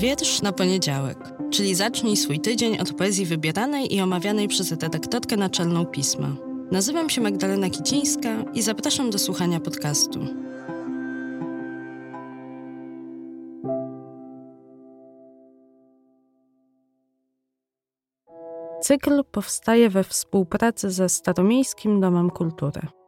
Wiersz na poniedziałek, czyli zacznij swój tydzień od poezji wybieranej i omawianej przez redaktorkę naczelną pisma. Nazywam się Magdalena Kicińska i zapraszam do słuchania podcastu. Cykl powstaje we współpracy ze Staromiejskim Domem Kultury.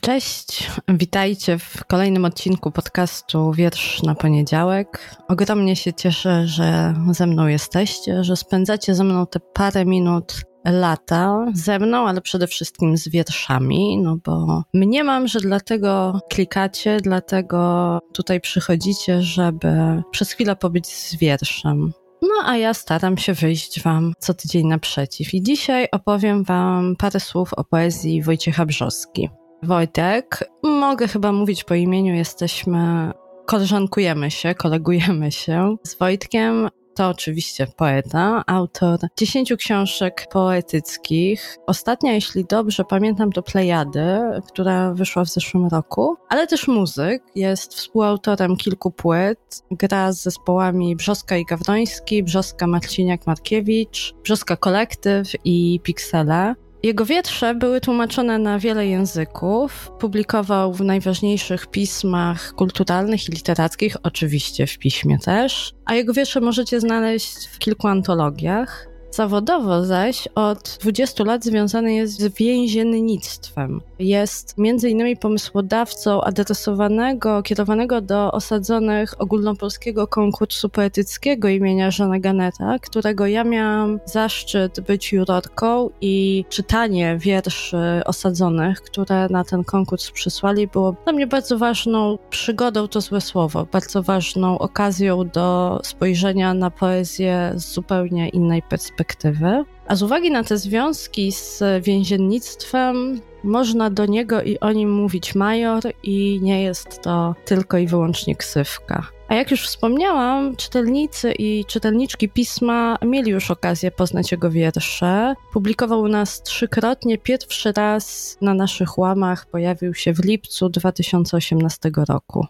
Cześć, witajcie w kolejnym odcinku podcastu Wiersz na poniedziałek. Ogromnie się cieszę, że ze mną jesteście, że spędzacie ze mną te parę minut lata ze mną, ale przede wszystkim z wierszami, no bo mniemam, że dlatego klikacie, dlatego tutaj przychodzicie, żeby przez chwilę pobyć z wierszem. No a ja staram się wyjść Wam co tydzień naprzeciw. I dzisiaj opowiem Wam parę słów o poezji Wojciecha Brzoski. Wojtek, mogę chyba mówić po imieniu, jesteśmy, koleżankujemy się, kolegujemy się z Wojtkiem. To oczywiście poeta, autor dziesięciu książek poetyckich. Ostatnia, jeśli dobrze pamiętam, to Plejady, która wyszła w zeszłym roku, ale też muzyk. Jest współautorem kilku płyt. Gra z zespołami Brzoska i Gawroński, Brzoska Marciniak-Markiewicz, Brzoska Kolektyw i Pixele. Jego wietrze były tłumaczone na wiele języków. Publikował w najważniejszych pismach kulturalnych i literackich, oczywiście w piśmie też, a jego wiersze możecie znaleźć w kilku antologiach. Zawodowo zaś od 20 lat związany jest z więziennictwem. Jest między innymi pomysłodawcą adresowanego, kierowanego do osadzonych ogólnopolskiego konkursu poetyckiego imienia Żana Ganeta, którego ja miałam zaszczyt być jurorką i czytanie wierszy osadzonych, które na ten konkurs przysłali, było dla mnie bardzo ważną przygodą, to złe słowo, bardzo ważną okazją do spojrzenia na poezję z zupełnie innej perspektywy. A z uwagi na te związki z więziennictwem, można do niego i o nim mówić major, i nie jest to tylko i wyłącznie ksywka. A jak już wspomniałam, czytelnicy i czytelniczki pisma mieli już okazję poznać jego wiersze. Publikował u nas trzykrotnie. Pierwszy raz na naszych łamach pojawił się w lipcu 2018 roku.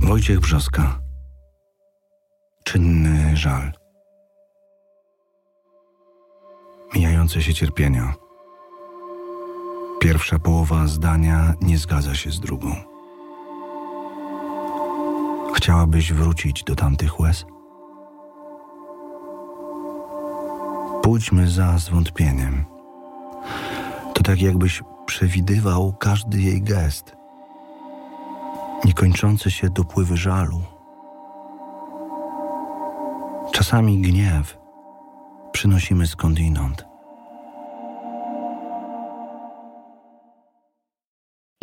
Wojciech Brzoska. Czynny żal mijające się cierpienia. Pierwsza połowa zdania nie zgadza się z drugą. Chciałabyś wrócić do tamtych łez? Pójdźmy za zwątpieniem. To tak jakbyś przewidywał każdy jej gest, niekończące się dopływy żalu. Czasami gniew przynosimy skądinąd.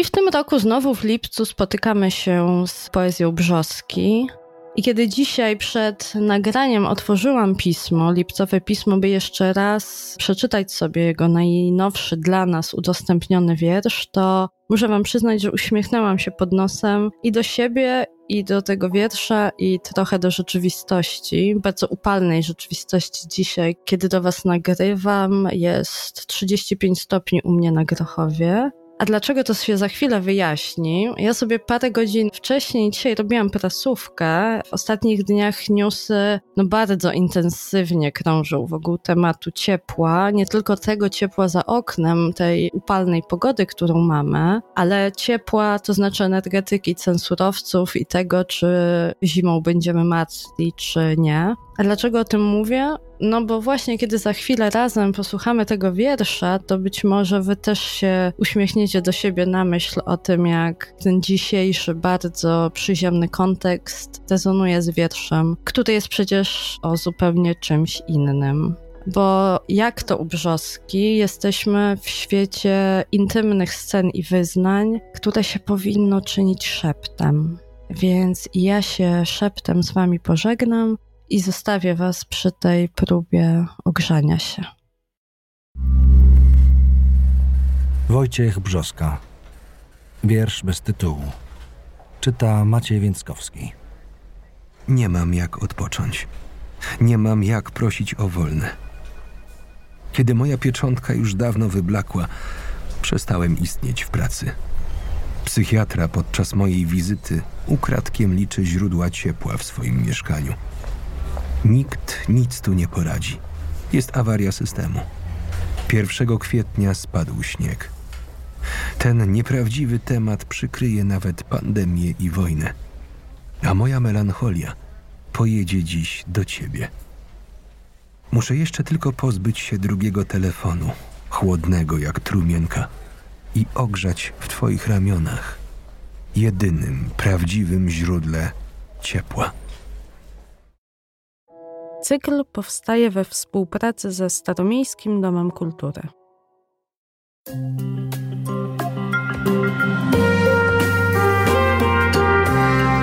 W tym roku znowu w lipcu spotykamy się z poezją Brzoski. I kiedy dzisiaj przed nagraniem otworzyłam pismo, lipcowe pismo, by jeszcze raz przeczytać sobie jego najnowszy dla nas udostępniony wiersz, to muszę Wam przyznać, że uśmiechnęłam się pod nosem i do siebie, i do tego wiersza, i trochę do rzeczywistości, bardzo upalnej rzeczywistości dzisiaj, kiedy do Was nagrywam. Jest 35 stopni u mnie na Grochowie. A dlaczego to się za chwilę wyjaśni? Ja sobie parę godzin wcześniej dzisiaj robiłam prasówkę. W ostatnich dniach newsy no bardzo intensywnie krążą wokół tematu ciepła. Nie tylko tego ciepła za oknem, tej upalnej pogody, którą mamy, ale ciepła to znaczy energetyki, cen surowców i tego, czy zimą będziemy martwi, czy nie. A dlaczego o tym mówię? No bo właśnie kiedy za chwilę razem posłuchamy tego wiersza, to być może wy też się uśmiechniecie do siebie na myśl o tym, jak ten dzisiejszy bardzo przyziemny kontekst rezonuje z wierszem, który jest przecież o zupełnie czymś innym. Bo jak to u Brzoski, jesteśmy w świecie intymnych scen i wyznań, które się powinno czynić szeptem. Więc ja się szeptem z wami pożegnam i zostawię Was przy tej próbie ogrzania się. Wojciech Brzoska. Wiersz bez tytułu. Czyta Maciej Więckowski. Nie mam jak odpocząć. Nie mam jak prosić o wolne. Kiedy moja pieczątka już dawno wyblakła, przestałem istnieć w pracy. Psychiatra podczas mojej wizyty ukradkiem liczy źródła ciepła w swoim mieszkaniu. Nikt nic tu nie poradzi. Jest awaria systemu. 1 kwietnia spadł śnieg. Ten nieprawdziwy temat przykryje nawet pandemię i wojnę. A moja melancholia pojedzie dziś do ciebie. Muszę jeszcze tylko pozbyć się drugiego telefonu, chłodnego jak trumienka, i ogrzać w twoich ramionach, jedynym prawdziwym źródle ciepła. Cykl powstaje we współpracy ze Staromiejskim Domem Kultury.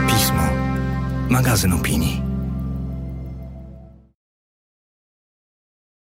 Pismo. Magazyn opinii.